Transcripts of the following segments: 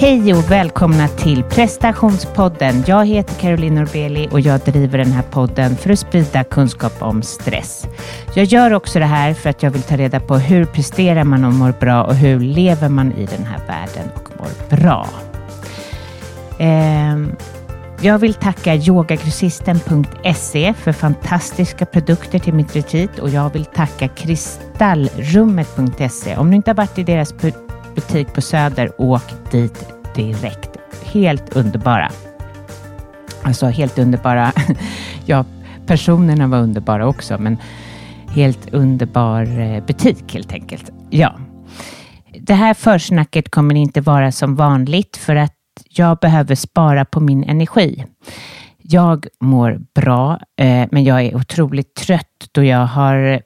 Hej och välkomna till prestationspodden. Jag heter Caroline Norbeli och jag driver den här podden för att sprida kunskap om stress. Jag gör också det här för att jag vill ta reda på hur presterar man och mår bra och hur lever man i den här världen och mår bra. Ehm, jag vill tacka yogagrossisten.se för fantastiska produkter till mitt retreat och jag vill tacka kristallrummet.se. Om du inte har varit i deras butik på Söder, åk dit direkt. Helt underbara. Alltså helt underbara. ja, personerna var underbara också, men helt underbar eh, butik helt enkelt. Ja. Det här försnacket kommer inte vara som vanligt för att jag behöver spara på min energi. Jag mår bra, eh, men jag är otroligt trött då jag har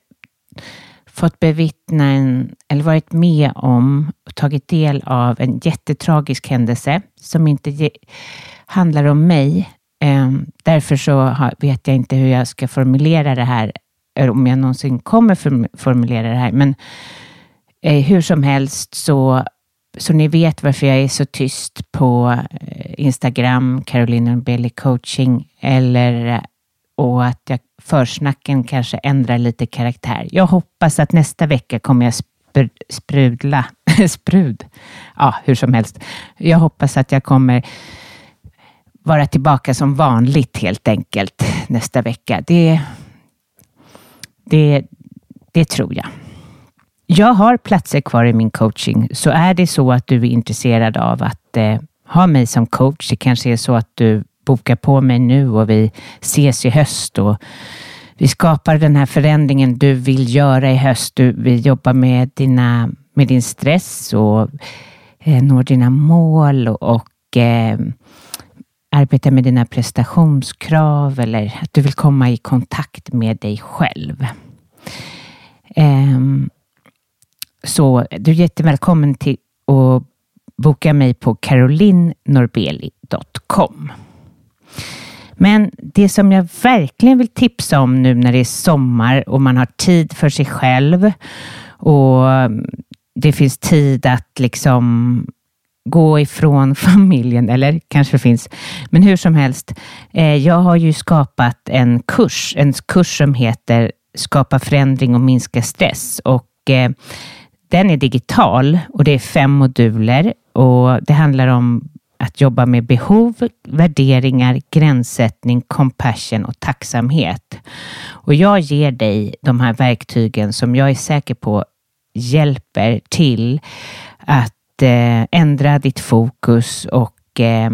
fått bevittna en, eller varit med om och tagit del av en jättetragisk händelse som inte ge, handlar om mig. Eh, därför så vet jag inte hur jag ska formulera det här, eller om jag någonsin kommer formulera det här. Men eh, hur som helst så så ni vet varför jag är så tyst på eh, Instagram, Caroline Belly coaching, eller och att jag, försnacken kanske ändrar lite karaktär. Jag hoppas att nästa vecka kommer jag spr sprudla, sprud, ja hur som helst. Jag hoppas att jag kommer vara tillbaka som vanligt helt enkelt nästa vecka. Det, det, det tror jag. Jag har platser kvar i min coaching, så är det så att du är intresserad av att eh, ha mig som coach, det kanske är så att du boka på mig nu och vi ses i höst och vi skapar den här förändringen du vill göra i höst. Du, vi jobbar med, dina, med din stress och eh, når dina mål och, och eh, arbetar med dina prestationskrav eller att du vill komma i kontakt med dig själv. Eh, så du är jättevälkommen till att boka mig på carolinnorbeli.com. Men det som jag verkligen vill tipsa om nu när det är sommar och man har tid för sig själv och mm, det finns tid att liksom gå ifrån familjen, eller kanske finns, men hur som helst. Eh, jag har ju skapat en kurs, en kurs som heter Skapa förändring och minska stress och eh, den är digital och det är fem moduler och det handlar om att jobba med behov, värderingar, gränssättning, compassion och tacksamhet. Och jag ger dig de här verktygen som jag är säker på hjälper till att eh, ändra ditt fokus och eh,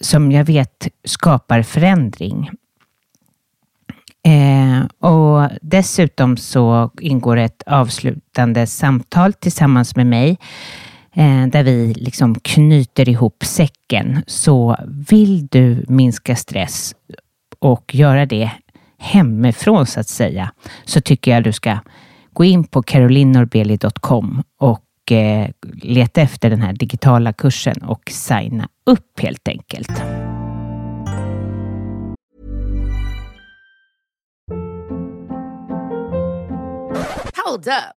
som jag vet skapar förändring. Eh, och dessutom så ingår ett avslutande samtal tillsammans med mig eh, Eh, där vi liksom knyter ihop säcken. Så vill du minska stress och göra det hemifrån så att säga, så tycker jag du ska gå in på carolinnorbeli.com och eh, leta efter den här digitala kursen och signa upp helt enkelt. Hold up.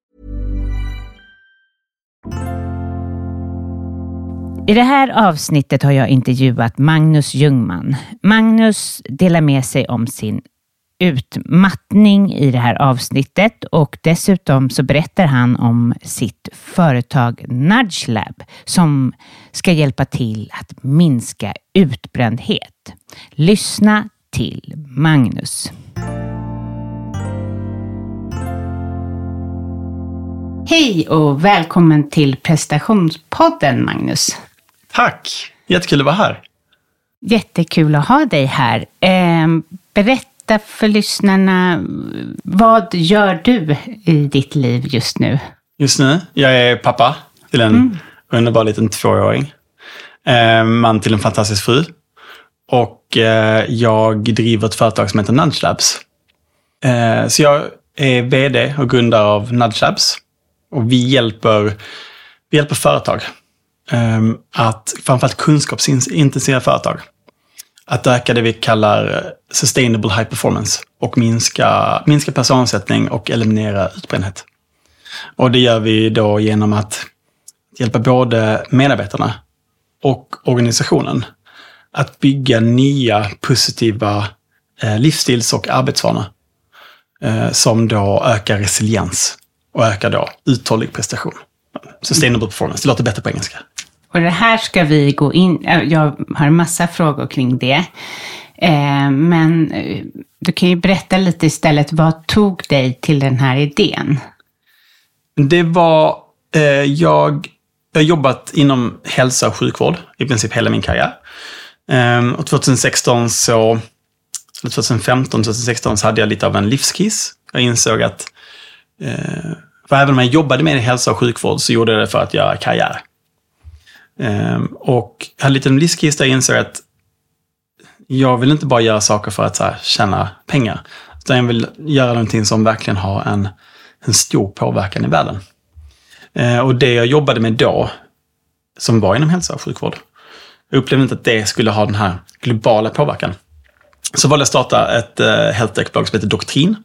I det här avsnittet har jag intervjuat Magnus Ljungman. Magnus delar med sig om sin utmattning i det här avsnittet och dessutom så berättar han om sitt företag Nudge Lab som ska hjälpa till att minska utbrändhet. Lyssna till Magnus. Hej och välkommen till prestationspodden Magnus. Tack! Jättekul att vara här. Jättekul att ha dig här. Eh, berätta för lyssnarna, vad gör du i ditt liv just nu? Just nu, jag är pappa till en mm. underbar liten tvååring. Eh, man till en fantastisk fru. Och eh, jag driver ett företag som heter Nudge Labs. Eh, så jag är vd och grundare av Nudge Labs. Och vi hjälper, vi hjälper företag Ehm, Ehm, att framförallt kunskapsintensiva företag, att öka det vi kallar sustainable high performance och minska, minska personalomsättning och eliminera utbrändhet. Och det gör vi då genom att hjälpa både medarbetarna och organisationen att bygga nya positiva eh, livsstils och arbetsvanor eh, som då ökar resiliens och ökar då uthållig prestation. Sustainable performance, det låter bättre på engelska. Och det här ska vi gå in, jag har en massa frågor kring det. Eh, men eh, du kan ju berätta lite istället, vad tog dig till den här idén? Det var, eh, jag, jag har jobbat inom hälsa och sjukvård i princip hela min karriär. och 2016 så, 2015, 2016 så hade jag lite av en livskiss. Jag insåg att, för även om jag jobbade med hälsa och sjukvård så gjorde jag det för att göra karriär. Um, och jag hade lite en livskris där jag insåg att jag vill inte bara göra saker för att så här, tjäna pengar. Utan jag vill göra någonting som verkligen har en, en stor påverkan i världen. Uh, och det jag jobbade med då, som var inom hälsa och sjukvård, jag upplevde inte att det skulle ha den här globala påverkan. Så valde jag att starta ett eh, uh, healthtech-bolag som heter Doktrin.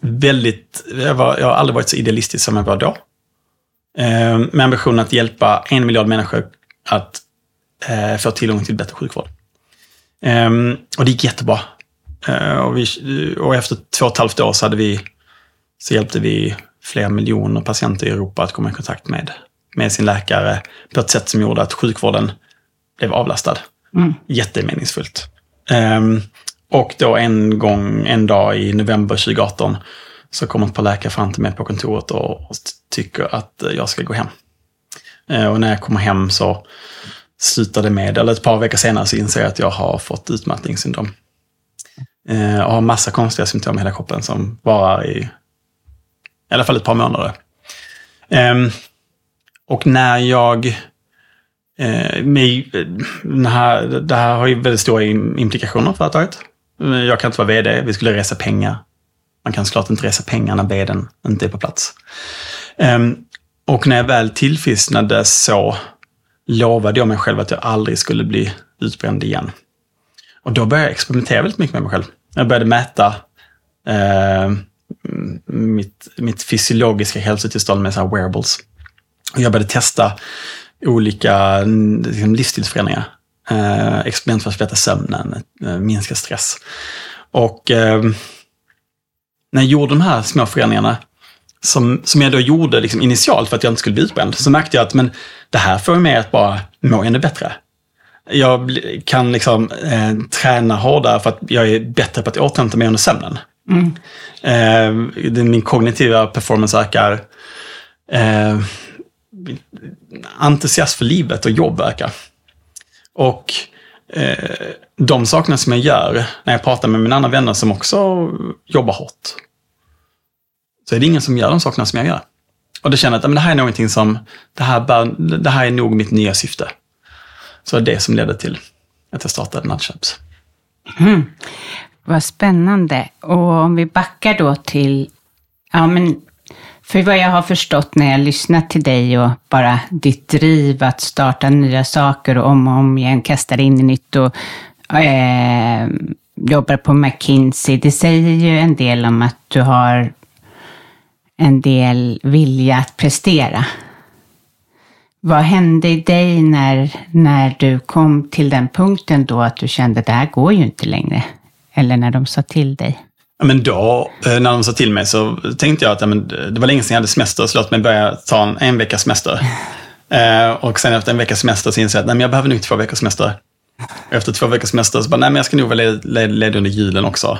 Väldigt, jag, var, jag har aldrig varit så idealistisk som jag var då. Eh, med ambitionen att hjälpa en miljard människor att eh, få tillgång till bättre sjukvård. Ehm, och det gick jättebra. Eh, och, vi, och efter två och ett halvt år så, hade vi, så hjälpte vi flera miljoner patienter i Europa att komma i kontakt med, med sin läkare på ett sätt som gjorde att sjukvården blev avlastad. Mm. Jättemeningsfullt. Och då en gång, en dag i november 2018, så kommer ett par läkare fram till mig på kontoret och, och tycker att eh, jag ska gå hem. Eh, och när jag kommer hem så slutar det med, eller ett par veckor senare så inser jag att jag har fått utmattningssyndrom. Eh, och har massa konstiga symptom i hela kroppen som varar i, i alla fall ett par månader. Ehm, och när jag eh, med, eh, det, här, det här har ju väldigt stora implikationer för företaget. Jag kan inte vara vd, vi skulle resa pengar. Man kan såklart inte resa pengar när vdn inte är på plats. Ehm, och när jag väl tillfrisknade så lovade jag mig själv att jag aldrig skulle bli utbränd igen. Och då började jag experimentera väldigt mycket med mig själv. Jag började mäta eh, mitt, mitt fysiologiska hälsotillstånd med så wearables. Och jag började testa olika liksom, livsstilsförändringar. Eh, experiment för att förbättra sömnen, eh, minska stress. Och eh, när jag gjorde de här små förändringarna, som, som jag då gjorde liksom initialt för att jag inte skulle bli utbränd, så märkte jag att men, det här får mig att bara må ännu bättre. Jag kan liksom eh, träna hårdare för att jag är bättre på att återhämta mig under sömnen. Mm. Eh, min kognitiva performance ökar. Eh, entusiast för livet och jobb ökar. Och eh, de sakerna som jag gör när jag pratar med mina andra vänner som också jobbar hårt, så är det ingen som gör de sakerna som jag gör. Och då känner jag att men det här är någonting som, det här, bör, det här är nog mitt nya syfte. Så det är det som ledde till att jag startade Nudgechaps. Mm. Vad spännande. Och om vi backar då till, ja men, för vad jag har förstått när jag lyssnat till dig och bara ditt driv att starta nya saker och om och om igen kasta in i nytt och eh, jobbar på McKinsey. Det säger ju en del om att du har en del vilja att prestera. Vad hände i dig när, när du kom till den punkten då att du kände att det här går ju inte längre? Eller när de sa till dig? Ja, men då, eh, när de sa till mig så tänkte jag att ja, men, det var länge sedan jag hade semester, så låt mig börja ta en, en veckas semester. eh, och sen efter en veckas semester så insåg jag att nej, men jag behöver nog två veckors semester. Efter två veckors semester så bara, nej men jag ska nog vara ledig, ledig under julen också.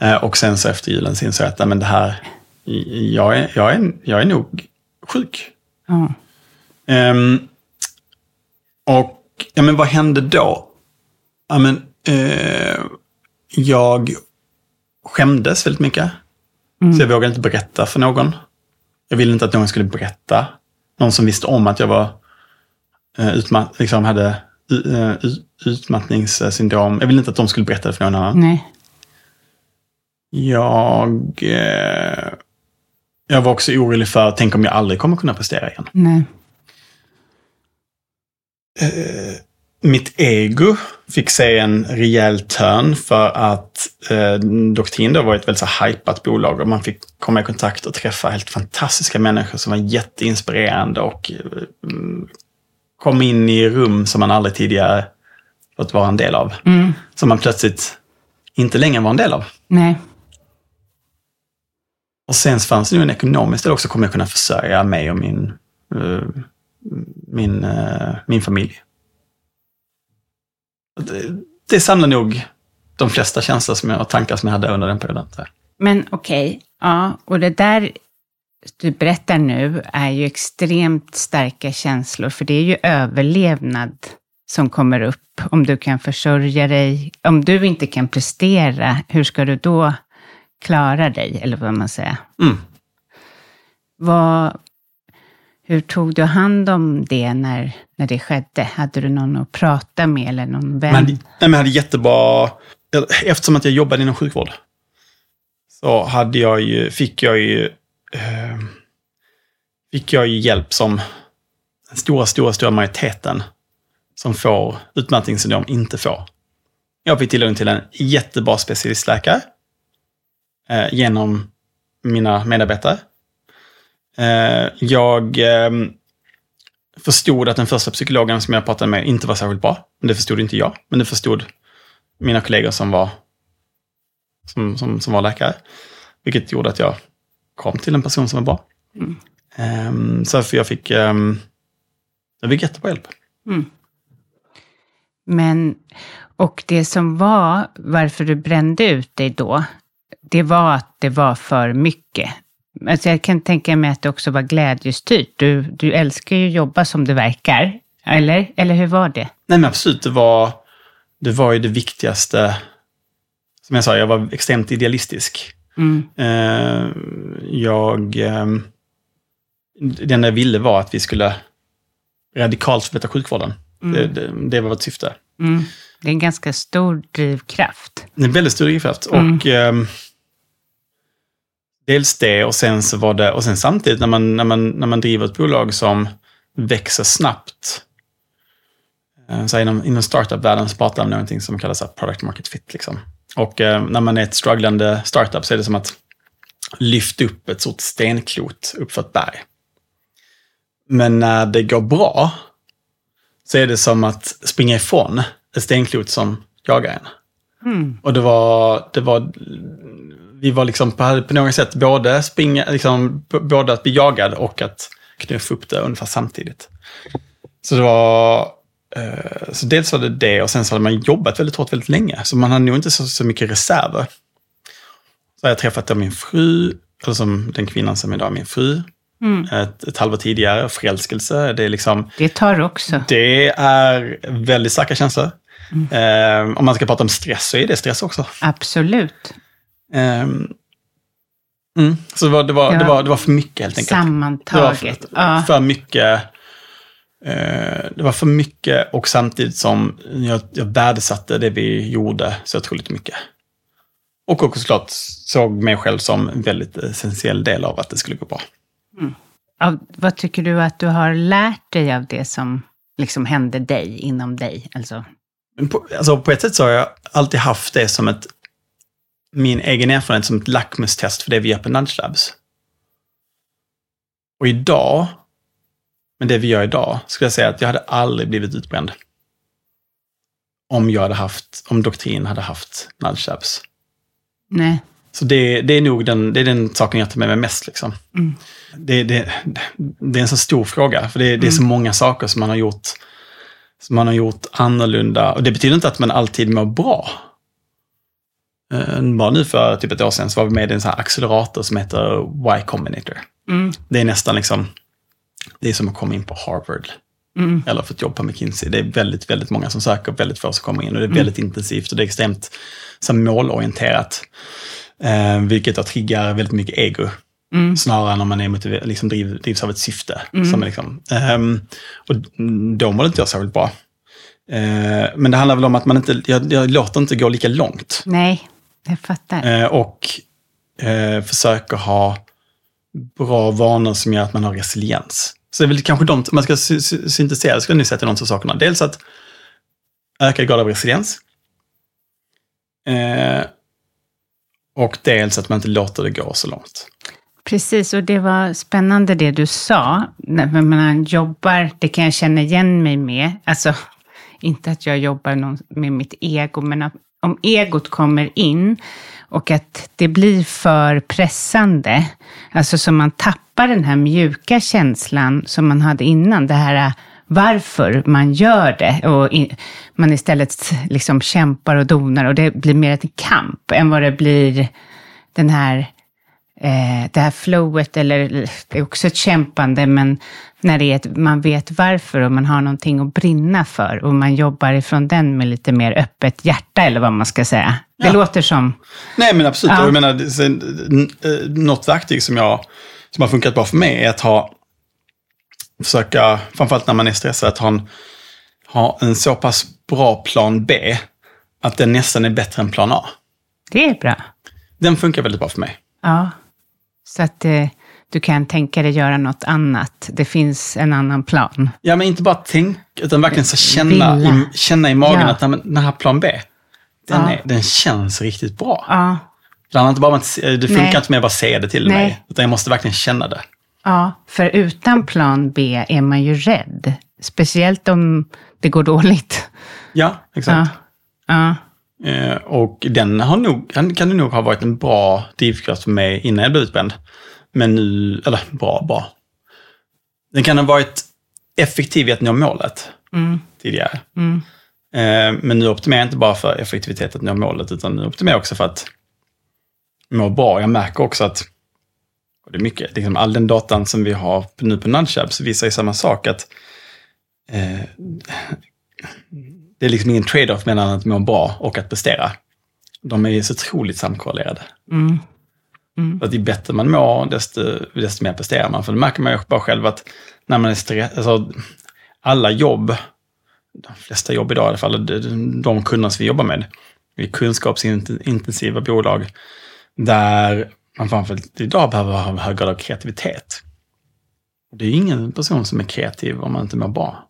Eh, och sen så efter julen så insåg jag att nej, men det här, jag är, jag är, jag är nog sjuk. Ja. Um, och ja, men vad hände då? Ja, men, uh, jag skämdes väldigt mycket. Mm. Så jag vågade inte berätta för någon. Jag ville inte att någon skulle berätta. Någon som visste om att jag var uh, utmatt, liksom hade uh, utmattningssyndrom. Jag ville inte att de skulle berätta det för någon annan. Nej. Jag, uh, jag var också orolig för, tänk om jag aldrig kommer kunna prestera igen. Nej. Eh, mitt ego fick se en rejäl törn för att eh, Doktin då var ett väldigt så hypat bolag och man fick komma i kontakt och träffa helt fantastiska människor som var jätteinspirerande och eh, kom in i rum som man aldrig tidigare fått vara en del av. Mm. Som man plötsligt inte längre var en del av. Nej. Och sen fanns det ju en ekonomisk del också, kommer jag kunna försörja mig och min, uh, min, uh, min familj. Det, samlar nog de flesta känslor som jag, och tankar som jag hade under den perioden. Men okej, okay. ja, och det där du berättar nu är ju extremt starka känslor, för det är ju överlevnad som kommer upp. Om du kan försörja dig, om du inte kan prestera, hur ska du då klara dig, eller vad man säger? Mm. Vad, hur tog du hand om det när, när det skedde? Hade du någon att prata med eller någon vän? Men, nej, men jag hade jättebra... Eftersom att jag jobbade inom sjukvård så hade jag ju, fick jag ju eh, fick jag ju hjälp som den stora, stora, stora majoriteten som får utmattningssyndrom inte får. Jag fick tillgång till en jättebra specialistläkare eh, genom mina medarbetare. Eh, jag eh, förstod att den första psykologen som jag pratade med inte var särskilt bra. Men det förstod inte jag, men det förstod mina kollegor som var, som, som, som var läkare. Vilket gjorde att jag kom till en person som var bra. Mm. Um, så för jag fick, um, jag fick jättebra hjälp. Mm. Men, och det som var, varför du brände ut dig då, det var att det var för mycket. Alltså jag kan tänka mig att det också var glädjestyrt. Du, du älskar ju att jobba som det verkar, eller? Eller hur var det? Nej men absolut, det var, det var ju det viktigaste. Som jag sa, jag var extremt idealistisk. Mm. Uh, jag... Um, det enda jag ville var att vi skulle radikalt förbättra sjukvården. Mm. Det, det, det, var vårt syfte. Mm. Det är en ganska stor drivkraft. Det är en väldigt stor drivkraft. Mm. Och um, dels det och sen så var det, och sen samtidigt när man, när man, när man driver ett bolag som växer snabbt. eh, Så inom, inom startup-världen så pratar man om någonting som kallas product market fit. Liksom. Och eh, när man är ett strugglande startup så är det som att lyfta upp ett stort stenklot uppför ett berg. Men när det går bra så är det som att springa ifrån ett stenklot som jagar en. Mm. Och det var, det var, vi var liksom på, på något sätt både springa, liksom, både att bli jagad och att knuffa upp det ungefär samtidigt. Så det var, eh, så dels var det det och sen så hade man jobbat väldigt hårt väldigt länge. Så man hade nog inte så, så mycket reserver. Så har jag träffat min fru, eller som den kvinnan som idag är min fru. Mm. ett, ett halvår tidigare. Förälskelse, det är liksom... Det tar också. Det är väldigt starka känslor. Mm. Eh, om man ska prata om stress så är det stress också. Absolut. Eh, mm. Så det var, det, var, det, var, det var för mycket helt enkelt. Det var Sammantaget. för, för mycket. Eh, det var för mycket och samtidigt som jag, jag värdesatte det vi gjorde så otroligt mycket. Och också såklart såg mig själv som en väldigt essentiell del av att det skulle gå bra. Av, vad tycker du att du har lärt dig av det som liksom hände dig, inom dig? Alltså, på, alltså på ett sätt så har jag alltid haft det som ett, min egen erfarenhet som ett lackmustest för det vi gör på Nudge Labs. Och idag, med det vi gör idag, skulle jag säga att jag hade aldrig blivit utbränd. Om jag hade haft, om doktrin hade haft Nudge Labs. nej. Så det, det är nog den, det är den saken jag tar med mig mest. Liksom. Mm. Det, det, det är en så stor fråga, för det, är så många saker som man har gjort som man har gjort annorlunda. Och det betyder inte att man alltid mår bra. Eh, Bara nu för typ ett år sedan så var vi med i en sån här accelerator som heter Y Combinator. Mm. Det är nästan liksom, det är som att komma in på Harvard. Mm. Eller få ett jobb på McKinsey. Det är väldigt, väldigt många som söker, väldigt få som kommer in. Och det är Mm. väldigt intensivt och det är extremt så målorienterat. Eh, vilket då triggar väldigt mycket ego. Mm. Snarare än om man är motiver- liksom driv, drivs av ett syfte. Som är liksom, ehm, och då mår inte jag särskilt bra. Eh, men det handlar väl om att man inte, jag, jag låter inte gå lika långt. Nej, jag fattar. Eh, och eh, försöker ha bra vanor som gör att man har resiliens. Så det är väl kanske de, om man ska sy- sy- syntetisera, jag nu säga till de två sakerna. Dels att öka grad av resiliens. Eh, och dels att man inte låter det gå så långt. Precis, och det var spännande det du sa. När man jobbar, det kan jag känna igen mig med. Alltså, inte att jag jobbar med mitt ego, men att om egot kommer in och att det blir för pressande, alltså så man tappar den här mjuka känslan som man hade innan, det här äh, varför man gör det och man istället liksom kämpar och donar och det blir mer ett kamp än vad det blir den här eh, det här flowet, eller det är också ett kämpande, men när det är ett, man vet varför och man har någonting att brinna för och man jobbar ifrån den med lite mer öppet hjärta, eller vad man ska säga. Det Ja. låter som... Nej, men absolut. Ja. Jag menar, sen, eh, något verktyg som, jag, som har funkat bra för mig är att ha, försöka, framförallt när man är stressad, att ha en, ha en så pass bra plan B att den nästan är bättre än plan A. Det är bra. Den funkar väldigt bra för mig. Ja. Så att eh, du kan tänka dig göra något annat. Det finns en annan plan. Ja, men inte bara tänka, utan verkligen så känna, i, känna i magen Ja. att men den här plan B, den, Ja. är, den känns riktigt bra. Ja. Det, inte bara se- det funkar Nej. inte med att bara säga det till Nej. mig, utan jag måste verkligen känna det. Ja, för utan plan B är man ju rädd. Speciellt om det går dåligt. Ja, exakt. Ja. Eh, och den har nog, kan det nog ha varit en bra drivkraft för mig innan jag blev utbränd. Men nu, eller bra, bra. Den kan ha varit effektiv i att nå målet tidigare. Eh, men nu optimerar jag inte bara för effektivitet att nå målet, utan nu optimerar jag också för att må bra. Jag märker också att, det är mycket, liksom all den datan som vi har nu på Nudge visar ju samma sak, att eh, det är liksom ingen trade-off mellan att må bra och att prestera. De är så otroligt samkorrelerade. För Att ju bättre man mår, desto, desto mer presterar man. För det märker man ju bara själv att när man är stressad, alltså, alla jobb, de flesta jobb idag i alla fall, de, de kunderna som vi jobbar med, vi är kunskapsintensiva bolag, där man framförallt idag behöver ha en hög grad av kreativitet. Det är ingen person som är kreativ om man inte mår bra.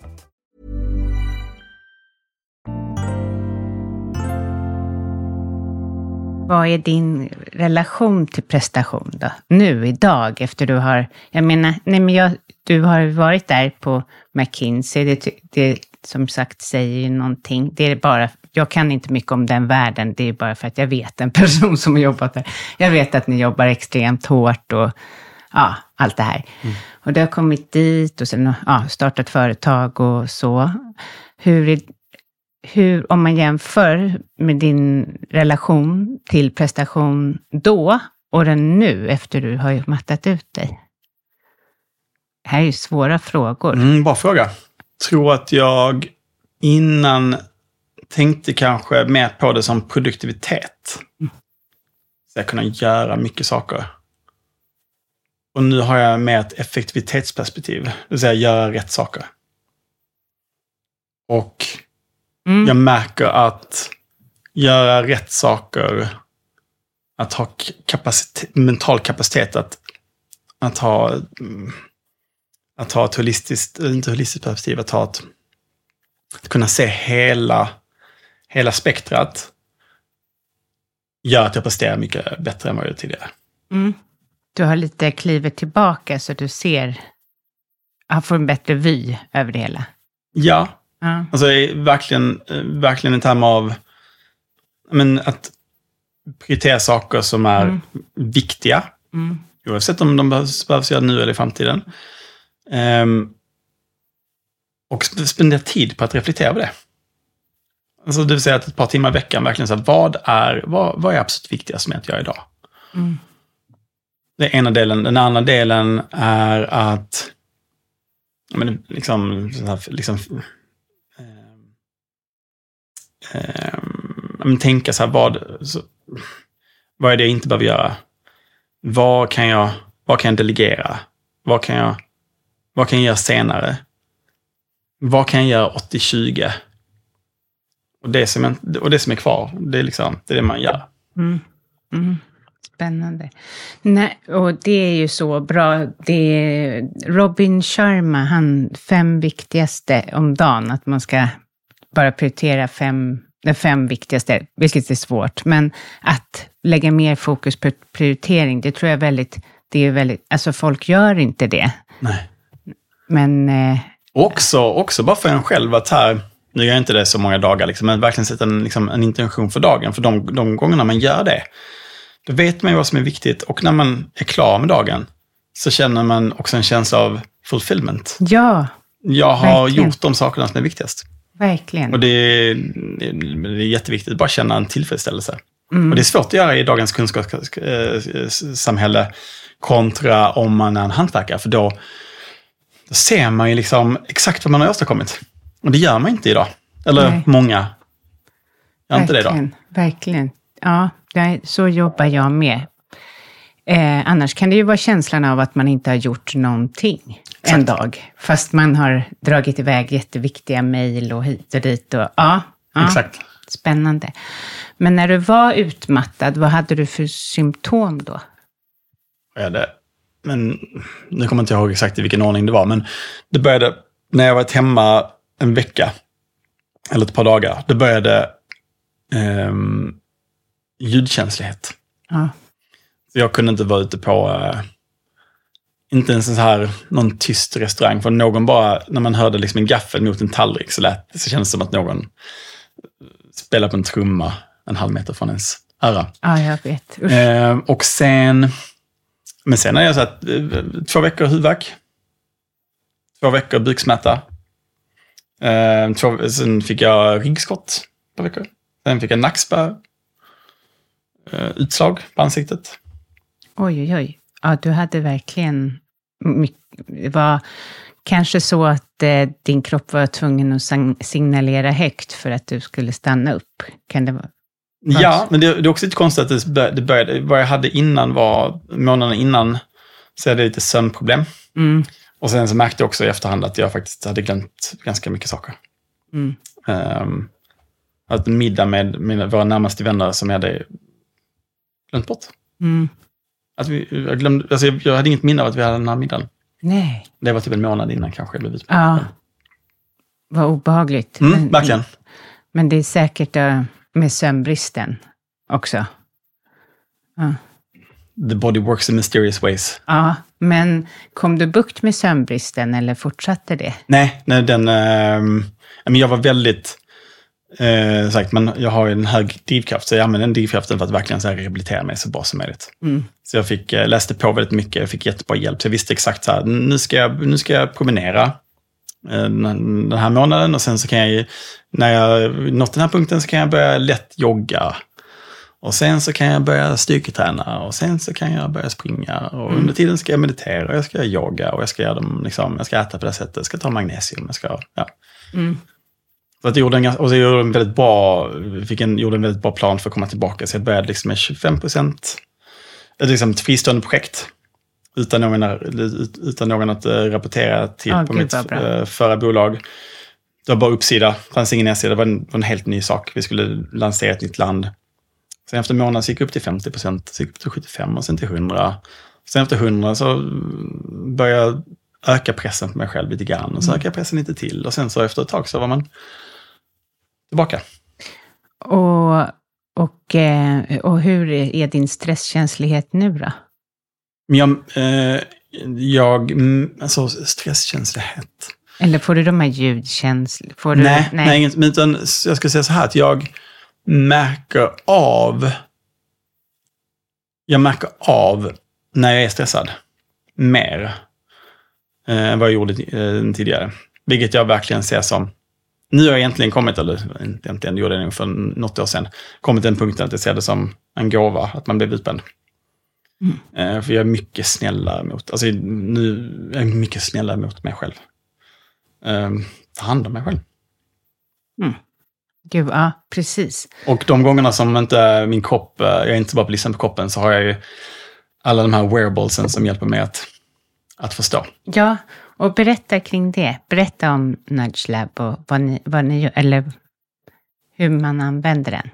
Vad är din relation till prestation då? Nu, idag, efter du har... Jag menar, nej men jag, du har varit där på McKinsey. Det, det som sagt säger ju någonting. Det är bara... Jag kan inte mycket om den världen. Det är bara för att jag vet en person som har jobbat där. Jag vet att ni jobbar extremt hårt och ja, allt det här. Och du har kommit dit och sen ja, startat företag och så. Hur är, hur, om man jämför med din relation till prestation då och den nu efter du har mattat ut dig? Det här är ju svåra frågor. Mm, bra fråga. Tror att jag innan tänkte kanske mer på det som produktivitet. Så jag kunna göra mycket saker. Och nu har jag mer ett effektivitetsperspektiv. Det vill säga göra rätt saker. Och Mm. jag märker att göra rätt saker, att ha kapacitet, mental kapacitet att, att ha mm, att ha ett holistiskt, inte holistiskt perspektiv, att ha ett, att kunna se hela, hela spektrat gör att jag presterar mycket bättre än vad jag gjorde tidigare. Mm. Du har lite klivit tillbaka så du ser, får en bättre vy över det hela. Ja, Ja. alltså i- verkligen, eh, verkligen en term av men, att prioritera saker som är Mm. viktiga. Mm. Oavsett om de behövs, behövs göra nu eller i framtiden. Ehm, och sp- spendera tid på att reflektera över det. Alltså, det vill säga att ett par timmar i veckan verkligen så här, vad är, vad, vad är absolut viktigast med att göra idag? Mm. Det är ena delen. Den andra delen är att men, liksom, här, liksom, eh, tänka så här, vad, så, vad är det jag inte behöver göra? Vad kan jag, vad kan jag delegera? Vad kan jag, vad kan jag göra senare? Vad kan jag göra 80-20? Och det, som är, och det som är kvar, det är, liksom, det är det man gör. Mm. Mm. Spännande. Nej, och det är ju så bra. Det är Robin Sharma, han fem viktigaste om dagen, att man ska bara prioritera fem, de fem viktigaste, vilket är svårt. Men att lägga mer fokus på prioritering, det tror jag väldigt, det är väldigt, alltså folk gör inte det. Nej. Men eh, Också, också bara för en själv att här, nu gör jag inte det så många dagar, liksom, men verkligen sätta en, liksom, en intention för dagen. För de, de gångerna man gör det, då vet man ju vad som är viktigt. Och när man är klar med dagen så känner man också en känsla av fulfillment. ja, Jag har Verkligen. gjort de sakerna som är viktigast. Verkligen. Och det är, det är jätteviktigt att bara känna en tillfredsställelse. Och det är svårt att göra i dagens kunskapssamhälle kontra om man är en hantverkare. För då, då ser man ju liksom exakt vad man har åstadkommit. Och det gör man inte idag. Eller Nej. många gör inte det idag. Verkligen. Ja, så jobbar jag med. Eh, annars kan det ju vara känslan av att man inte har gjort någonting en dag. Fast man har dragit iväg jätteviktiga mejl och hit och dit. Och, ja, ja, Exakt. Spännande. Men när du var utmattad, vad hade du för symptom då? Ja, det, men nu kommer jag inte ihåg exakt i vilken ordning det var, men det började när jag varit hemma en vecka, eller ett par dagar. Det började ehm, ljudkänslighet. Ja. Så jag kunde inte vara ute på, eh, inte ens en så här, någon tyst restaurang. För någon bara, när man hörde liksom en gaffel mot en tallrik så, lät, så kändes det som att någon spela på en trumma en halv meter från ens öra. Ja, jag vet. Usch. Eh, och sen, men sen har jag satt eh, två veckor huvudvärk. Två veckor buksmärta. Eh, två, sen fick jag ryggskott par veckor. Sen fick jag nackspärr. Eh, utslag på ansiktet. Oj, oj, oj. Ja, du hade verkligen... var kanske så att eh, din kropp var tvungen att signalera högt för att du skulle stanna upp. Kan det vara? Ja, men det, det är också lite konstigt att det bör- det började, vad jag hade innan var, månaden innan, så hade jag lite sömnproblem. Mm. Och sen så märkte jag också i efterhand att jag faktiskt hade glömt ganska mycket saker. Mm. Um, att middag med mina, våra närmaste vänner som jag hade glömt bort. Mm. Att vi, jag, glömde, alltså jag, jag hade inget minne av att vi hade den här middagen. Nej. Det var typ en månad innan kanske jag blev utbränd. Ja. Vad obehagligt. Mm, verkligen. men det är säkert eh, med sömnbristen också. The body works in mysterious ways. Ja, men kom du bukt med sömnbristen eller fortsatte det? Nej, nej den, men jag var väldigt, eh, sagt, men jag har ju en hög drivkraft, så jag använde den drivkraften för att verkligen så här, rehabilitera mig så bra som möjligt. Mm. Så jag fick, eh, läste på väldigt mycket, jag fick jättebra hjälp. Så jag visste exakt så här, nu ska jag, nu ska jag promenera eh, den här månaden och sen så kan jag, ju- när jag nått den här punkten så kan jag börja lätt jogga. Och sen så kan jag börja styrketräna och sen så kan jag börja springa. Och under tiden ska jag meditera och jag ska yoga och jag ska, göra dem, liksom, jag ska äta på det sättet, jag ska ta magnesium, jag ska, ja. Så att gjorde en, och så gjorde en väldigt bra, fick en, gjorde en väldigt bra plan för att komma tillbaka. Så jag började liksom med 25 procent, liksom ett fristående projekt. Utan någon, ut- utan någon att eh, rapportera till Ja, på mitt eh, förra bolag. Det var bara uppsida, fanns ingen nedsida. Det var en, var en helt ny sak. Vi skulle lansera ett nytt land. Sen efter en månad så gick jag upp till 50 procent, så gick jag upp till 75 och sen till 100. Sen efter 100 så började jag öka pressen på mig själv lite grann. Och så ökade jag pressen lite till. Och sen så efter ett tag så var man tillbaka. Och, och, eh, och hur är din stresskänslighet nu då? Jag, eh, jag mm, alltså stresskänslighet. Eller får du de här ljudkänslorna? Får du, Nej, nej. inget, men utan jag ska säga så här att jag märker av, jag märker av när jag är stressad mer eh, än vad jag gjorde eh, tidigare. Vilket jag verkligen ser som, nu har jag egentligen kommit, eller inte egentligen, gjorde jag nog för något år sedan, kommit till den punkten att jag ser det som en gåva, att man blev utbränd. Eh, för jag är mycket snällare mot, alltså nu är jag mycket snällare mot mig själv. Eh, ta hand om mig själv. Gud, ja, precis. Och de gångerna som inte min kropp, eh, jag är inte bara på listan på kroppen, så har jag ju alla de här wearablesen som hjälper mig att, att förstå. Ja, och berätta kring det. Berätta om Nudge Lab och vad ni, vad ni gör, eller hur man använder den.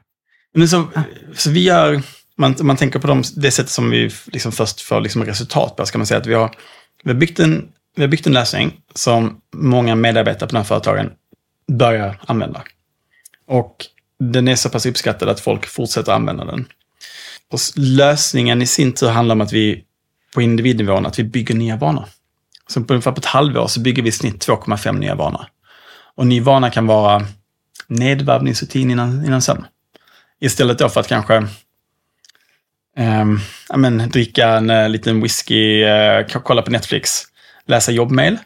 Men så, så vi gör, man, man tänker på dem, det sättet som vi liksom först får liksom resultat på, ska man säga att vi har, vi har, byggt en, vi har byggt en lösning som många medarbetare på de här företagen börjar använda. Och den är så pass uppskattad att folk fortsätter använda den. Och lösningen i sin tur handlar om att vi på individnivån, att vi bygger nya vanor. Så på ungefär på ett halvår så bygger vi i snitt 2,5 nya vanor. Och ny vana kan vara nedvarvningsrutin innan, innan sömn. Istället då för att kanske ehm, ja, men, dricka en eh, liten whisky, eh, kolla på Netflix, läsa jobbmail.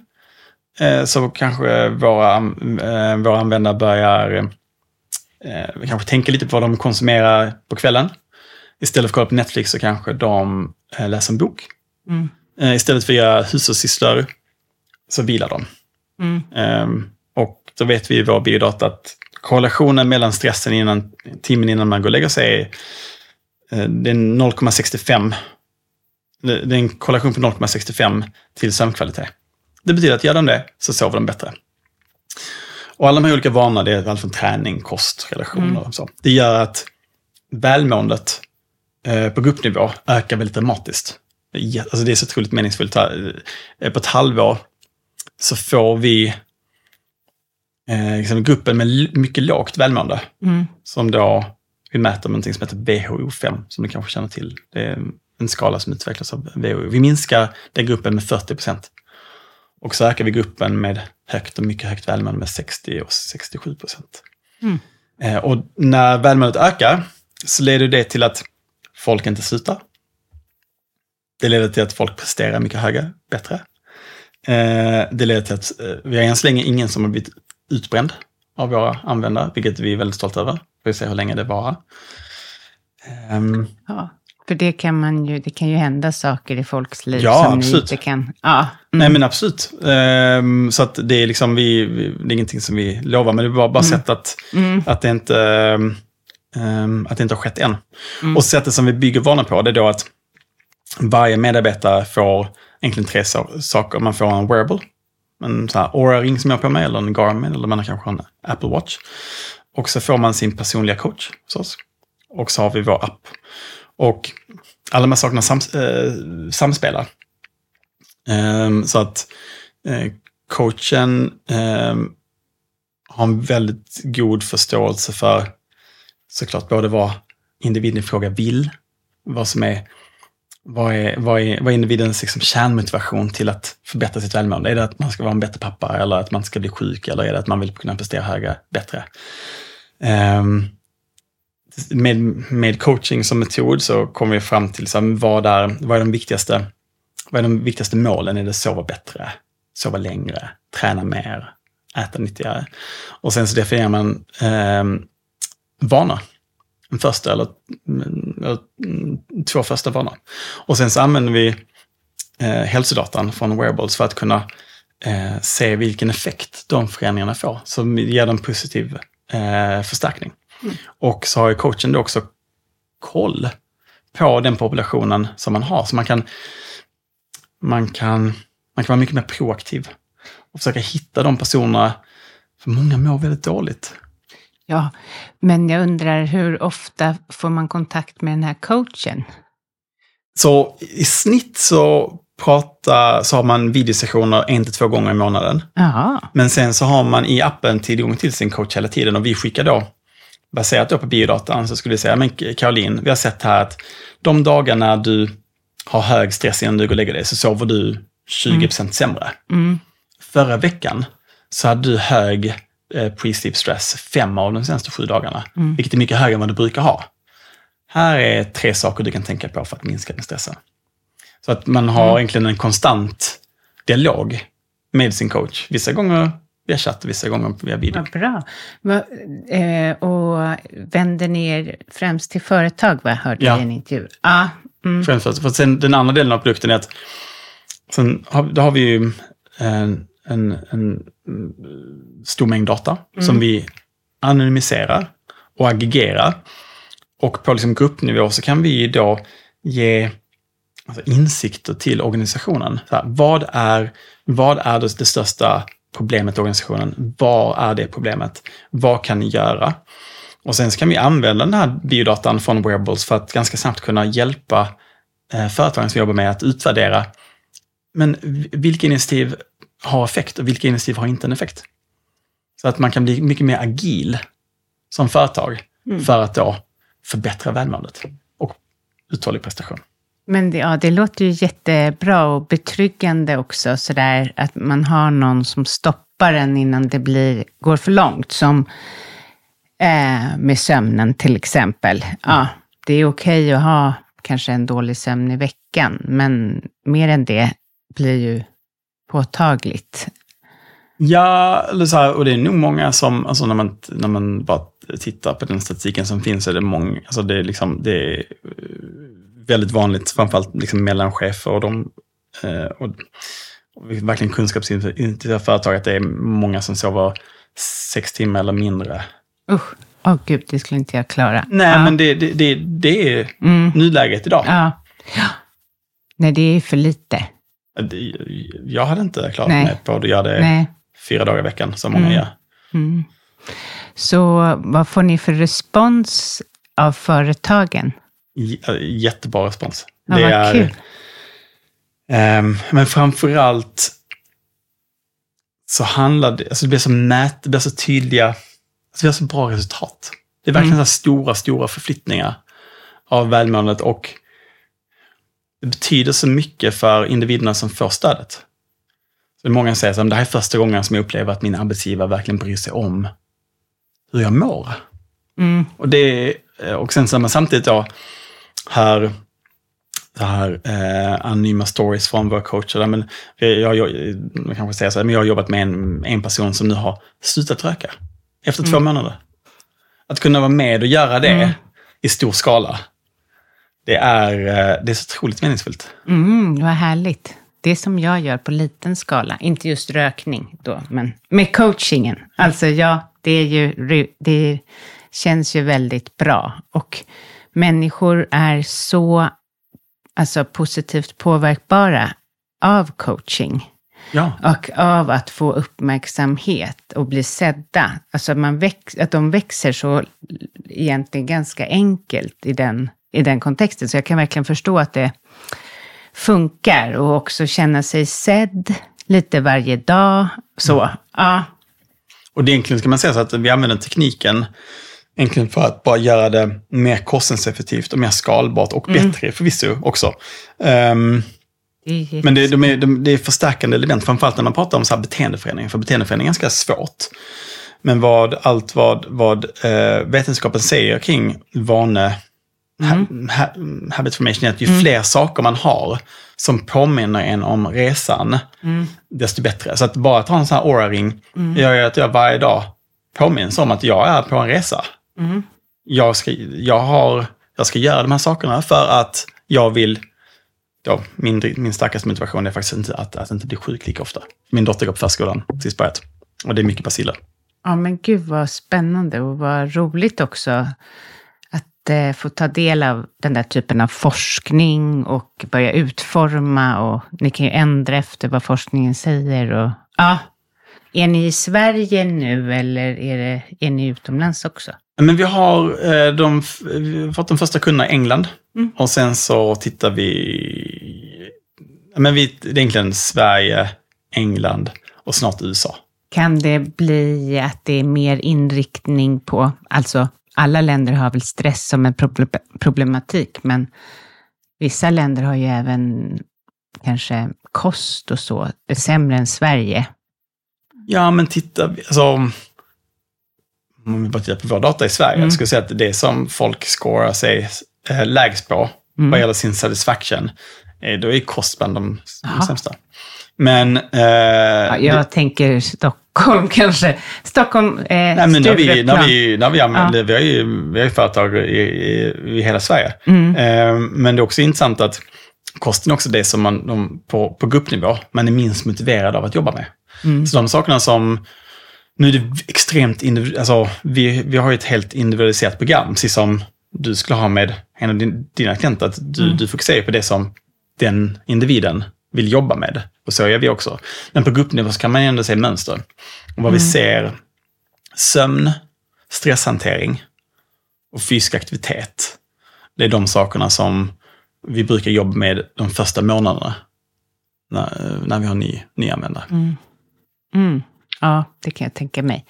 Eh, så kanske våra, eh, våra användare börjar eh, kanske tänka lite på vad de konsumerar på kvällen. Istället för att kolla på Netflix så kanske de eh, läser en bok. Mm. Eh, istället för att göra hushållssysslor så vilar de. Mm. Ehm, och då vet vi i vår biodata att korrelationen mellan stressen innan, timmen innan man går och lägger sig är, eh, det är 0,65. Det är en korrelation på 0,65 till sömnkvalitet. Det betyder att gör de det så sover de bättre. Och alla de här olika vanorna, det är allt från träning, kost, relationer och så. Det gör att välmåendet eh, på gruppnivå ökar väldigt dramatiskt. Det är jä- Alltså det är så otroligt meningsfullt. här. Eh, På ett halvår så får vi eh, liksom gruppen med mycket lågt välmående. Mm. Som då vi mäter med någonting som heter WHO5, som du kanske känner till. Det är en skala som utvecklas av WHO. Vi minskar den gruppen med 40 procent. Och så ökar vi gruppen med högt och mycket högt välmående med 60 och 67 procent. Mm. Eh, och när välmåendet ökar så leder det till att folk inte slutar. Det leder till att folk presterar mycket högre, bättre. Eh, det leder till att eh, vi har än så länge ingen som har blivit utbränd av våra användare, vilket vi är väldigt stolta över. Vi får se hur länge det varar. Um, ja, för det kan, man ju, det kan ju hända saker i folks liv ja, som absolut. ni inte kan... Ja, mm. Nej, men absolut. Um, så att det är liksom, vi, det är ingenting som vi lovar, men det var bara mm. sätt att, mm. att, det inte, um, att det inte har skett än. Mm. Och sättet som vi bygger vanan på, det är då att varje medarbetare får egentligen tre saker. Man får en wearable, en Aura-ring som jag har på mig, eller en Garmin, eller man har kanske en Apple Watch. Och så får man sin personliga coach hos oss. Och så har vi vår app. Och alla de här sakerna sams, äh, samspelar. Um, så att äh, coachen äh, har en väldigt god förståelse för såklart både vad individen i fråga vill, vad som är vad är, vad är, vad är individens liksom kärnmotivation till att förbättra sitt välmående? Är det att man ska vara en bättre pappa eller att man ska bli sjuk eller är det att man vill kunna prestera högre, bättre? Um, med, med coaching som metod så kommer vi fram till så här, vad, är, vad, är de viktigaste, vad är de viktigaste målen? Är det sova bättre, sova längre, träna mer, äta nyttigare? Och sen så definierar man um, vanor. En första eller, två första vanor. Och sen så använder vi eh, hälsodatan från wearables för att kunna eh, se vilken effekt de förändringarna får, som ger dem positiv eh, förstärkning. Mm. Och så har ju coachen då också koll på den populationen som man har. Så man kan, man kan, man kan vara mycket mer proaktiv och försöka hitta de personerna, för många mår väldigt dåligt. Ja, men jag undrar hur ofta får man kontakt med den här coachen? Så i snitt så prata, så har man videosessioner en till två gånger i månaden. Aha. Men sen så har man i appen tillgång till sin coach hela tiden och vi skickar då, baserat då på biodatan, så skulle jag säga, men Caroline, vi har sett här att de dagarna du har hög stress innan du går och lägger dig så sover du 20 mm. sämre. Mm. Förra veckan så hade du hög pre-sleep stress fem av de senaste sju dagarna, mm. vilket är mycket högre än vad du brukar ha. Här är tre saker du kan tänka på för att minska din stressen. Så att man har mm. egentligen en konstant dialog med sin coach. Vissa gånger via chatt, vissa gånger via video. Ja, bra. Eh, och vänder ni er främst till företag, vad jag hörde ja. i en intervju? Ah, mm. Främst för, sen den andra delen av produkten är att sen har, då har vi ju en, en, en stor mängd data mm. som vi anonymiserar och aggregerar. Och på liksom gruppnivå så kan vi då ge alltså insikter till organisationen. Här, vad, är, vad är det, det största problemet i organisationen? Vad är det problemet? Vad kan ni göra? Och sen så kan vi använda den här biodatan från Wearables för att ganska snabbt kunna hjälpa eh, företagen som jobbar med att utvärdera men vilka initiativ har effekt och vilka initiativ har inte en effekt? Så att man kan bli mycket mer agil som företag mm. för att då förbättra välmåendet och uthållig prestation. Men det, ja, det låter ju jättebra och betryggande också, sådär att man har någon som stoppar en innan det blir, går för långt. Som eh, med sömnen till exempel. Ja, det är okej okay att ha kanske en dålig sömn i veckan, men mer än det blir ju påtagligt. Ja, eller så här, och det är nog många som, alltså när man, när man bara tittar på den statistiken som finns, är det många, alltså det är liksom, det är väldigt vanligt, framförallt liksom mellanchefer och de, eh, och, och verkligen kunskapsintensiva företag, att det är många som sover sex timmar eller mindre. Usch, åh oh, gud, det skulle inte jag klara. Nej, ja. men det, det, det, det är mm. nuläget idag. Ja. ja. Nej, det är för lite. Jag hade inte klarat Nej. mig på att göra det Nej. fyra dagar i veckan, som många mm. gör. Mm. Så vad får ni för respons av företagen? jättebra respons. Ja, det är, kul. Um, men framförallt så handlar det, alltså det blir så mät, det blir så tydliga, alltså det blir så bra resultat. Det är verkligen mm. så stora, stora förflyttningar av välmåendet och det betyder så mycket för individerna som får stödet. Så många säger att det här är första gången som jag upplever att min arbetsgivare verkligen bryr sig om hur jag mår. Mm. Och, det, och sen så man samtidigt då hör så här eh, anonyma stories från våra coacher. Men jag, jag, jag kanske säger så här, men jag har jobbat med en, en person som nu har slutat röka efter två månader. Att kunna vara med och göra det Mm. i stor skala, det är, eh, det är så otroligt meningsfullt. Mm, vad härligt. Det som jag gör på liten skala, inte just rökning då, men med coachingen. Alltså ja, det, är ju, det känns ju väldigt bra. Och människor är så alltså, positivt påverkbara av coaching. Ja. Och av att få uppmärksamhet och bli sedda. Alltså man väx, att de växer så egentligen ganska enkelt i den, i den kontexten. Så jag kan verkligen förstå att det funkar och också känna sig sedd lite varje dag. Så, ja. Och det egentligen ska man säga så att vi använder tekniken egentligen för att bara göra det mer kostnadseffektivt och mer skalbart och bättre förvisso också. Ehm, Det Men det, de är, de, det är förstärkande element, framförallt när man pratar om så här beteendeförändring. För beteendeförändring är ganska svårt. Men vad, allt vad, vad eh, vetenskapen säger kring vane, ha, ha, habit formation är att ju fler saker man har som påminner en om resan, desto bättre. Så att bara att ha en sån här aura-ring gör ju att jag varje dag påminns om att jag är på en resa. Jag, ska, jag, har, jag ska göra de här sakerna för att jag vill ja, min, min starkaste motivation är faktiskt inte att, att inte bli sjuk lika ofta. Min dotter går på förskolan, precis börjat. Och det är mycket basiller. Ja, men gud vad spännande och vad roligt också eh, få ta del av den där typen av forskning och börja utforma och ni kan ju ändra efter vad forskningen säger. Och, ja. Är ni i Sverige nu eller är, det, är ni utomlands också? Men vi har, eh, de, vi har fått de första kunderna i England. Och sen så tittar vi... Men vi, det är egentligen Sverige, England och snart USA. Kan det bli att det är mer inriktning på, alltså alla länder har väl stress som en proble- problematik, men vissa länder har ju även kanske kost och så, sämre än Sverige. Ja, men titta, alltså... Om vi bara tittar på vår data i Sverige, jag skulle säga att det som folk scorar sig eh, lägst på, vad gäller sin satisfaction, eh, då är kost bland de, de sämsta. Men... Eh, Ja, jag tänker Stockholm kanske. Stockholm, eh, Nej, men när vi, när vi, när vi använder, vi har ju, vi har ju företag i, i, i hela Sverige. Eh, men det är också intressant att kosten är också det som man de, på, på gruppnivå, man är minst motiverad av att jobba med. Så de sakerna som, nu är det extremt individuellt, alltså vi, vi har ju ett helt individualiserat program, precis som du skulle ha med en av din, dina klienter, att du, du fokuserar på det som den individen vill jobba med. Och så gör vi också. Men på gruppnivå så kan man ändå se mönster. Och vad vi ser, sömn, stresshantering och fysisk aktivitet. Det är de sakerna som vi brukar jobba med de första månaderna när, när vi har ny, nyanvändare. Mm. Ja, det kan jag tänka mig.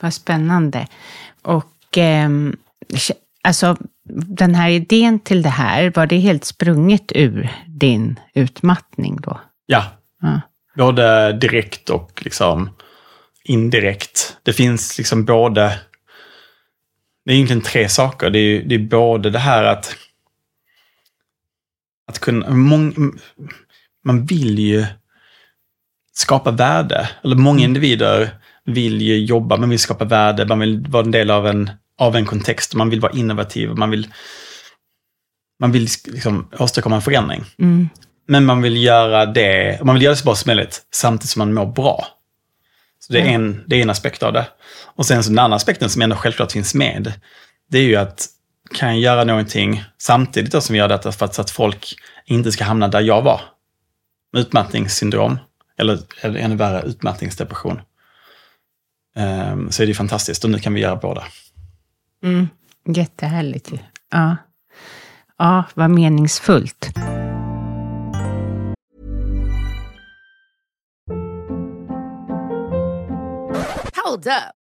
Vad spännande. Och k- alltså, den här idén till det här, var det helt sprunget ur din utmattning då? Ja, Ja. både direkt och liksom indirekt. Det finns liksom både... Det är egentligen tre saker. Det är, det är både det här att... Att kunna... Mång, man vill ju skapa värde. Eller många individer vill ju jobba, man vill skapa värde, man vill vara en del av en, av en kontext, man vill vara innovativ, man vill, man vill liksom åstadkomma en förändring. Mm. Men man vill göra det, man vill göra det så bra som möjligt samtidigt som man mår bra. Så det är, en, det är en aspekt av det. Och sen så den andra aspekten som ändå självklart finns med, det är ju att kan jag göra någonting samtidigt då som vi gör detta för att, så att folk inte ska hamna där jag var. Utmattningssyndrom, eller, eller ännu värre utmattningsdepression. Ehm, så är det ju fantastiskt och nu kan vi göra båda. Mm. Jättehärligt ju. Ja. ja, vad meningsfullt. Hold up.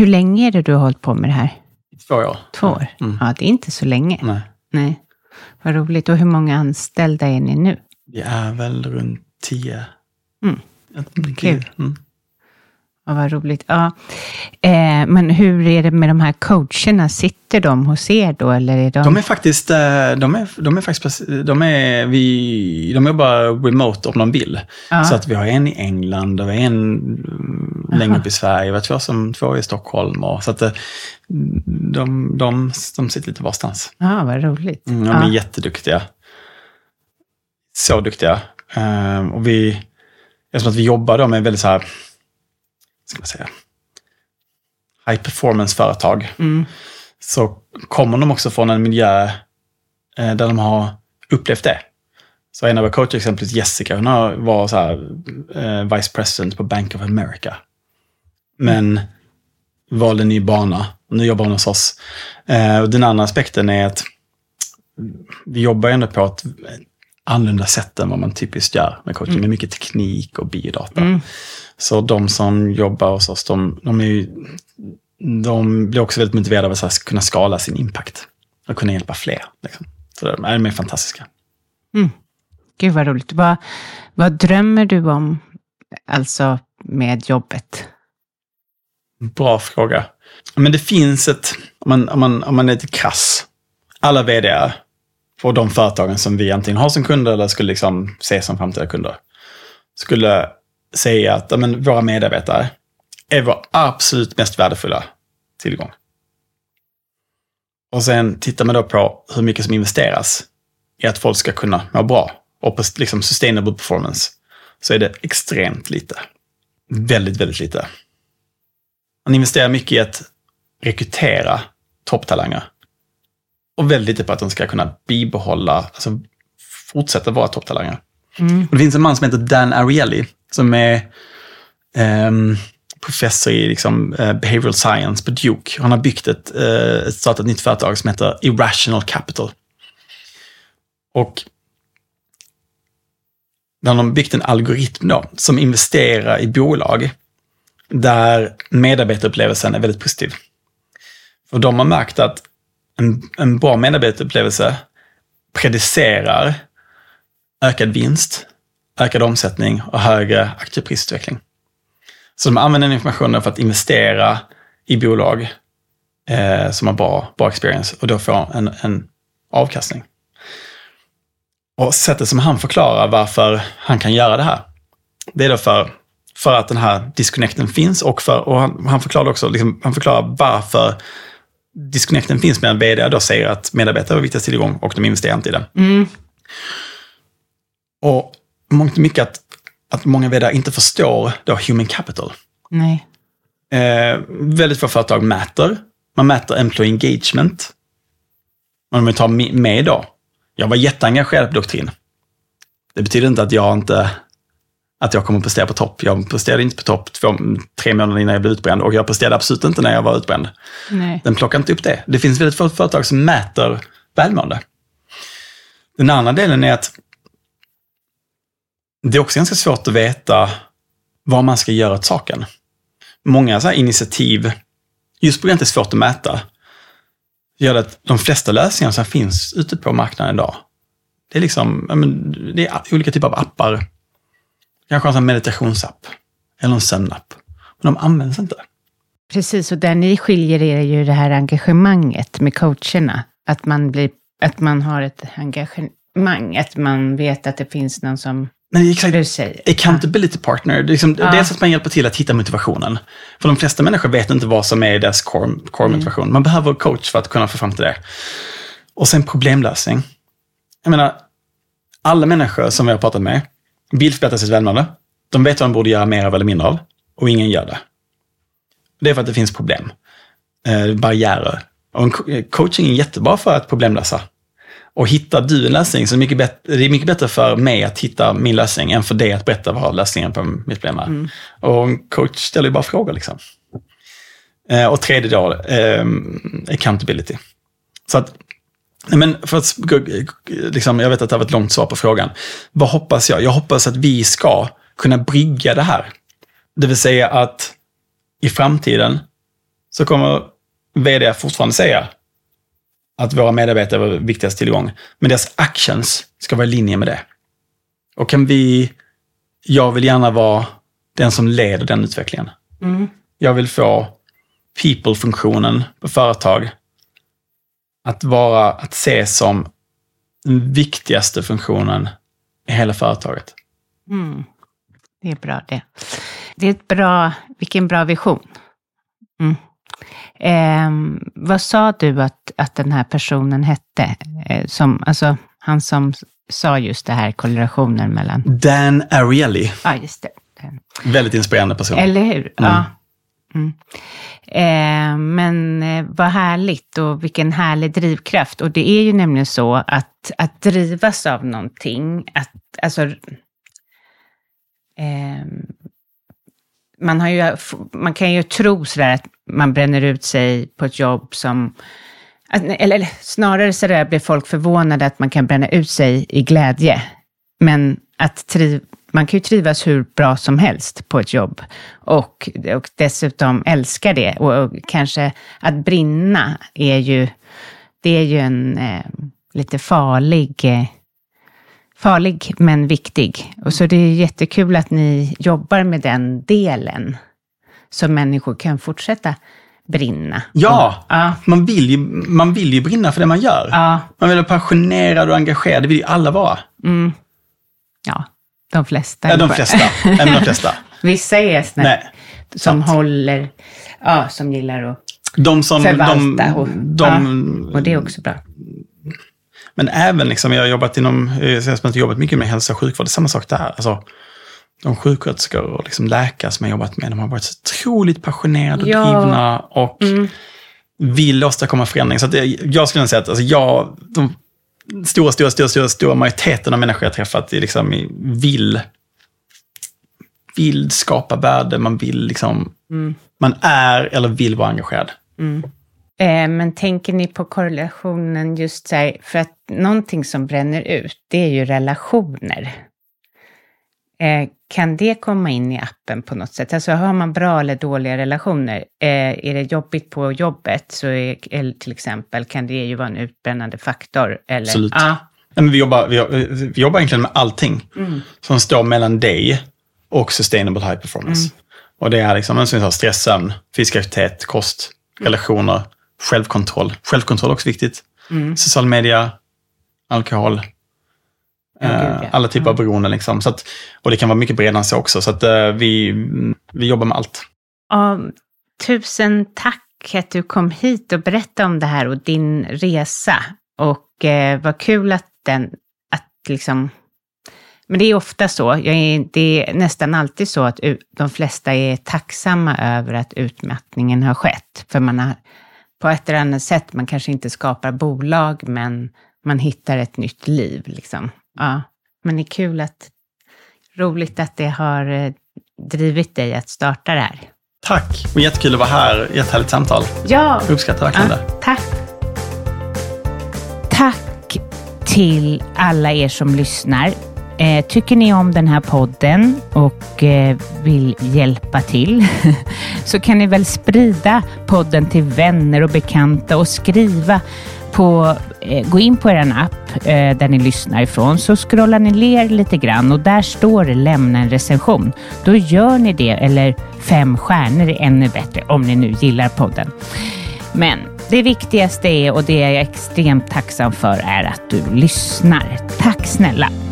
Hur länge är det du har hållit på med det här? Två år. Två år? Mm. Ja, det är inte så länge. Nej. Nej. Vad roligt. Och hur många anställda är ni nu? Vi är väl runt tio. Mm. Kul. Mm. Ja, vad roligt. Ja. Eh, men hur är det med de här coacherna? Sitter de hos er då, eller är de... De är faktiskt, eh, de är, de är faktiskt, de är, vi, de jobbar remote om de vill. Ja. Så att vi har en i England och en längre upp i Sverige. Vi har två, som, två i Stockholm. Och, så att eh, de, de, de sitter lite varstans. Ja, vad roligt. Mm, de ja. är jätteduktiga. Så duktiga. Ehm, och vi, eftersom att vi jobbar då med väldigt så här, ska man säga, high performance-företag, Mm. så kommer de också från en miljö eh, där de har upplevt det. Så en av våra coacher, exempelvis Jessica, hon har- var så här, eh, vice president på Bank of America. Men valde en ny bana. Och nu jobbar hon hos oss. Eh, och den andra aspekten är att vi jobbar ändå på ett annorlunda sätt än vad man typiskt gör med coaching. Med mycket teknik och biodata. Mm. Så de som jobbar hos oss, de, de, ju, de blir också väldigt motiverade av att kunna skala sin impact. Och kunna hjälpa fler. Liksom. Så de är de är fantastiska. Gud vad roligt. Vad, vad drömmer du om, alltså med jobbet? Bra fråga. Men det finns ett, om man, om man, om man är lite krass, alla vd på de företagen som vi antingen har som kunder eller skulle liksom se som framtida kunder, skulle säga att men, våra medarbetare är vår absolut mest värdefulla tillgång. Och sen tittar man då på hur mycket som investeras i att folk ska kunna må bra och på liksom sustainable performance, så är det extremt lite. Väldigt, väldigt lite. Man investerar mycket i att rekrytera topptalanger. Och väldigt lite på att de ska kunna bibehålla, alltså fortsätta vara topptalanger. Och det finns en man som heter Dan Ariely, som är um, professor i liksom, uh, behavioral science på Duke. Han har byggt ett, uh, ett startat ett nytt företag som heter Irrational Capital. Och där har de byggt en algoritm då, som investerar i bolag där medarbetarupplevelsen är väldigt positiv. För de har märkt att en, en bra medarbetarupplevelse predicerar ökad vinst, ökad omsättning och högre aktieprisutveckling. Så de använder den informationen för att investera i bolag eh, som har bra, bra experience och då få en, en avkastning. Och sättet som han förklarar varför han kan göra det här, det är då för, för att den här disconnecten finns och, för, och han, han förklarar också liksom, han förklarar varför disconnecten finns med en vd då säger att medarbetare är viktigast tillgång och de investerar inte i den. Mm. Och mångt och mycket att, att många vd inte förstår då human capital. Nej. Eh, väldigt få företag mäter. Man mäter employee engagement. Men om vi tar mig då. Jag var jätteengagerad på doktrin. Det betyder inte att jag inte att jag kommer att prestera på topp. Jag presterade inte på topp två, tre månader innan jag blev utbränd och jag presterade absolut inte när jag var utbränd. Nej. Den plockar inte upp det. Det finns väldigt få företag som mäter välmående. Den andra delen är att det är också ganska svårt att veta vad man ska göra åt saken. Många så här initiativ, just på grund av att det är svårt att mäta, gör att de flesta lösningar som finns ute på marknaden idag, det är liksom, det är olika typer av appar. Kanske en meditationsapp eller en sömnapp. Men de används inte. Precis, och där ni skiljer er är ju det här engagemanget med coacherna. Att man, blir, att man har ett engagemang, att man vet att det finns någon som men exakt, accountability partner, det är liksom, ja. dels att man hjälper till att hitta motivationen. För de flesta människor vet inte vad som är deras core, core mm. motivation. Man behöver coach för att kunna få fram till det. Och sen problemlösning. Jag menar, alla människor som vi har pratat med vill förbättra sitt välmående. De vet vad de borde göra mer av eller mindre av. Och ingen gör det. Det är för att det finns problem. Eh, barriärer. Och coaching är jättebra för att problemlösa. Och hittar du en lösning så är det, mycket bättre, det är mycket bättre för mig att hitta min lösning än för dig att berätta vad lösningen på mitt problem är. Mm. Och en coach ställer ju bara frågor. Liksom. Eh, och tredje då, eh, accountability. Så att, men för att, liksom, jag vet att det var ett långt svar på frågan. Vad hoppas jag? Jag hoppas att vi ska kunna brygga det här. Det vill säga att i framtiden så kommer vd fortfarande säga att våra medarbetare är vår viktigaste tillgång. Men deras actions ska vara i linje med det. Och kan vi... Jag vill gärna vara den som leder den utvecklingen. Mm. Jag vill få people-funktionen på företag att vara, att se som den viktigaste funktionen i hela företaget. Mm. Det är bra det. Det är ett bra, vilken bra vision. Mm. Eh, vad sa du att, att den här personen hette? Eh, som, alltså, han som sa just det här, korrelationen mellan... Dan Ariely. Ja, just det. Väldigt inspirerande person. Eller hur? Mm. Ja. Mm. Eh, men eh, vad härligt och vilken härlig drivkraft. Och det är ju nämligen så att, att drivas av någonting, att, alltså, eh, man, har ju, man kan ju tro sådär att man bränner ut sig på ett jobb som... Eller, eller snarare så där blir folk förvånade att man kan bränna ut sig i glädje. Men att triv, man kan ju trivas hur bra som helst på ett jobb och, och dessutom älska det. Och, och kanske att brinna är ju, det är ju en eh, lite farlig eh, farlig men viktig. Och så det är jättekul att ni jobbar med den delen, så människor kan fortsätta brinna. Ja, och, ja. Man, vill ju, man vill ju brinna för det man gör. Ja. Man vill vara passionerad och engagerad, det vill ju alla vara. Mm. Ja, de flesta. Ja, de flesta. Även de flesta. Vissa är såna som sant. håller, ja, som gillar att de som, förvalta. De, och, de, ja, och det är också bra. Men även, liksom, jag har jobbat inom, jag har jobbat mycket med hälso och sjukvård, det är samma sak där. Alltså, de sjuksköterskor och liksom läkare som jag har jobbat med, de har varit så otroligt passionerade och ja. drivna och mm. vill åstadkomma förändring. Så det, jag skulle säga att alltså, jag, de stora, stora, stora, stora, stora majoriteten av människor jag träffat liksom, vill, vill skapa värde, man vill liksom, mm. man är eller vill vara engagerad. Mm. Eh, men tänker ni på korrelationen just så här, för att någonting som bränner ut, det är ju relationer. Eh, kan det komma in i appen på något sätt? Alltså har man bra eller dåliga relationer, eh, är det jobbigt på jobbet, så är, till exempel, kan det ju vara en utbrännande faktor. Eller, Absolut. Ah. Nej, men vi, jobbar, vi, vi jobbar egentligen med allting mm. som står mellan dig och sustainable high performance. Mm. Och det är liksom, som vi sa, stress, sömn, fysisk aktivitet, kost, mm. relationer, självkontroll. Självkontroll är också viktigt. Mm. Social media, alkohol, eh, alla typer av beroenden. Liksom. Så att, och det kan vara mycket bredare än så också. Så att, eh, vi, vi jobbar med allt. Ja, tusen tack att du kom hit och berättade om det här och din resa. Och eh, vad kul att den, att liksom men det är ofta så, är, det är nästan alltid så att de flesta är tacksamma över att utmattningen har skett. För man har på ett eller annat sätt, man kanske inte skapar bolag, men man hittar ett nytt liv. Liksom. Ja. Men det är kul att, roligt att det har eh, drivit dig att starta det här. Tack! Och jättekul att vara här. Jättehärligt samtal. Ja. Jag uppskattar verkligen Ja, det. tack. Tack till alla er som lyssnar. Eh, tycker ni om den här podden och eh, vill hjälpa till så kan ni väl sprida podden till vänner och bekanta och skriva på, eh, gå in på er app eh, där ni lyssnar ifrån så scrollar ni ner lite grann och där står det lämna en recension. Då gör ni det eller fem stjärnor är ännu bättre om ni nu gillar podden. Men det viktigaste är, och det är jag extremt tacksam för, är att du lyssnar. Tack snälla!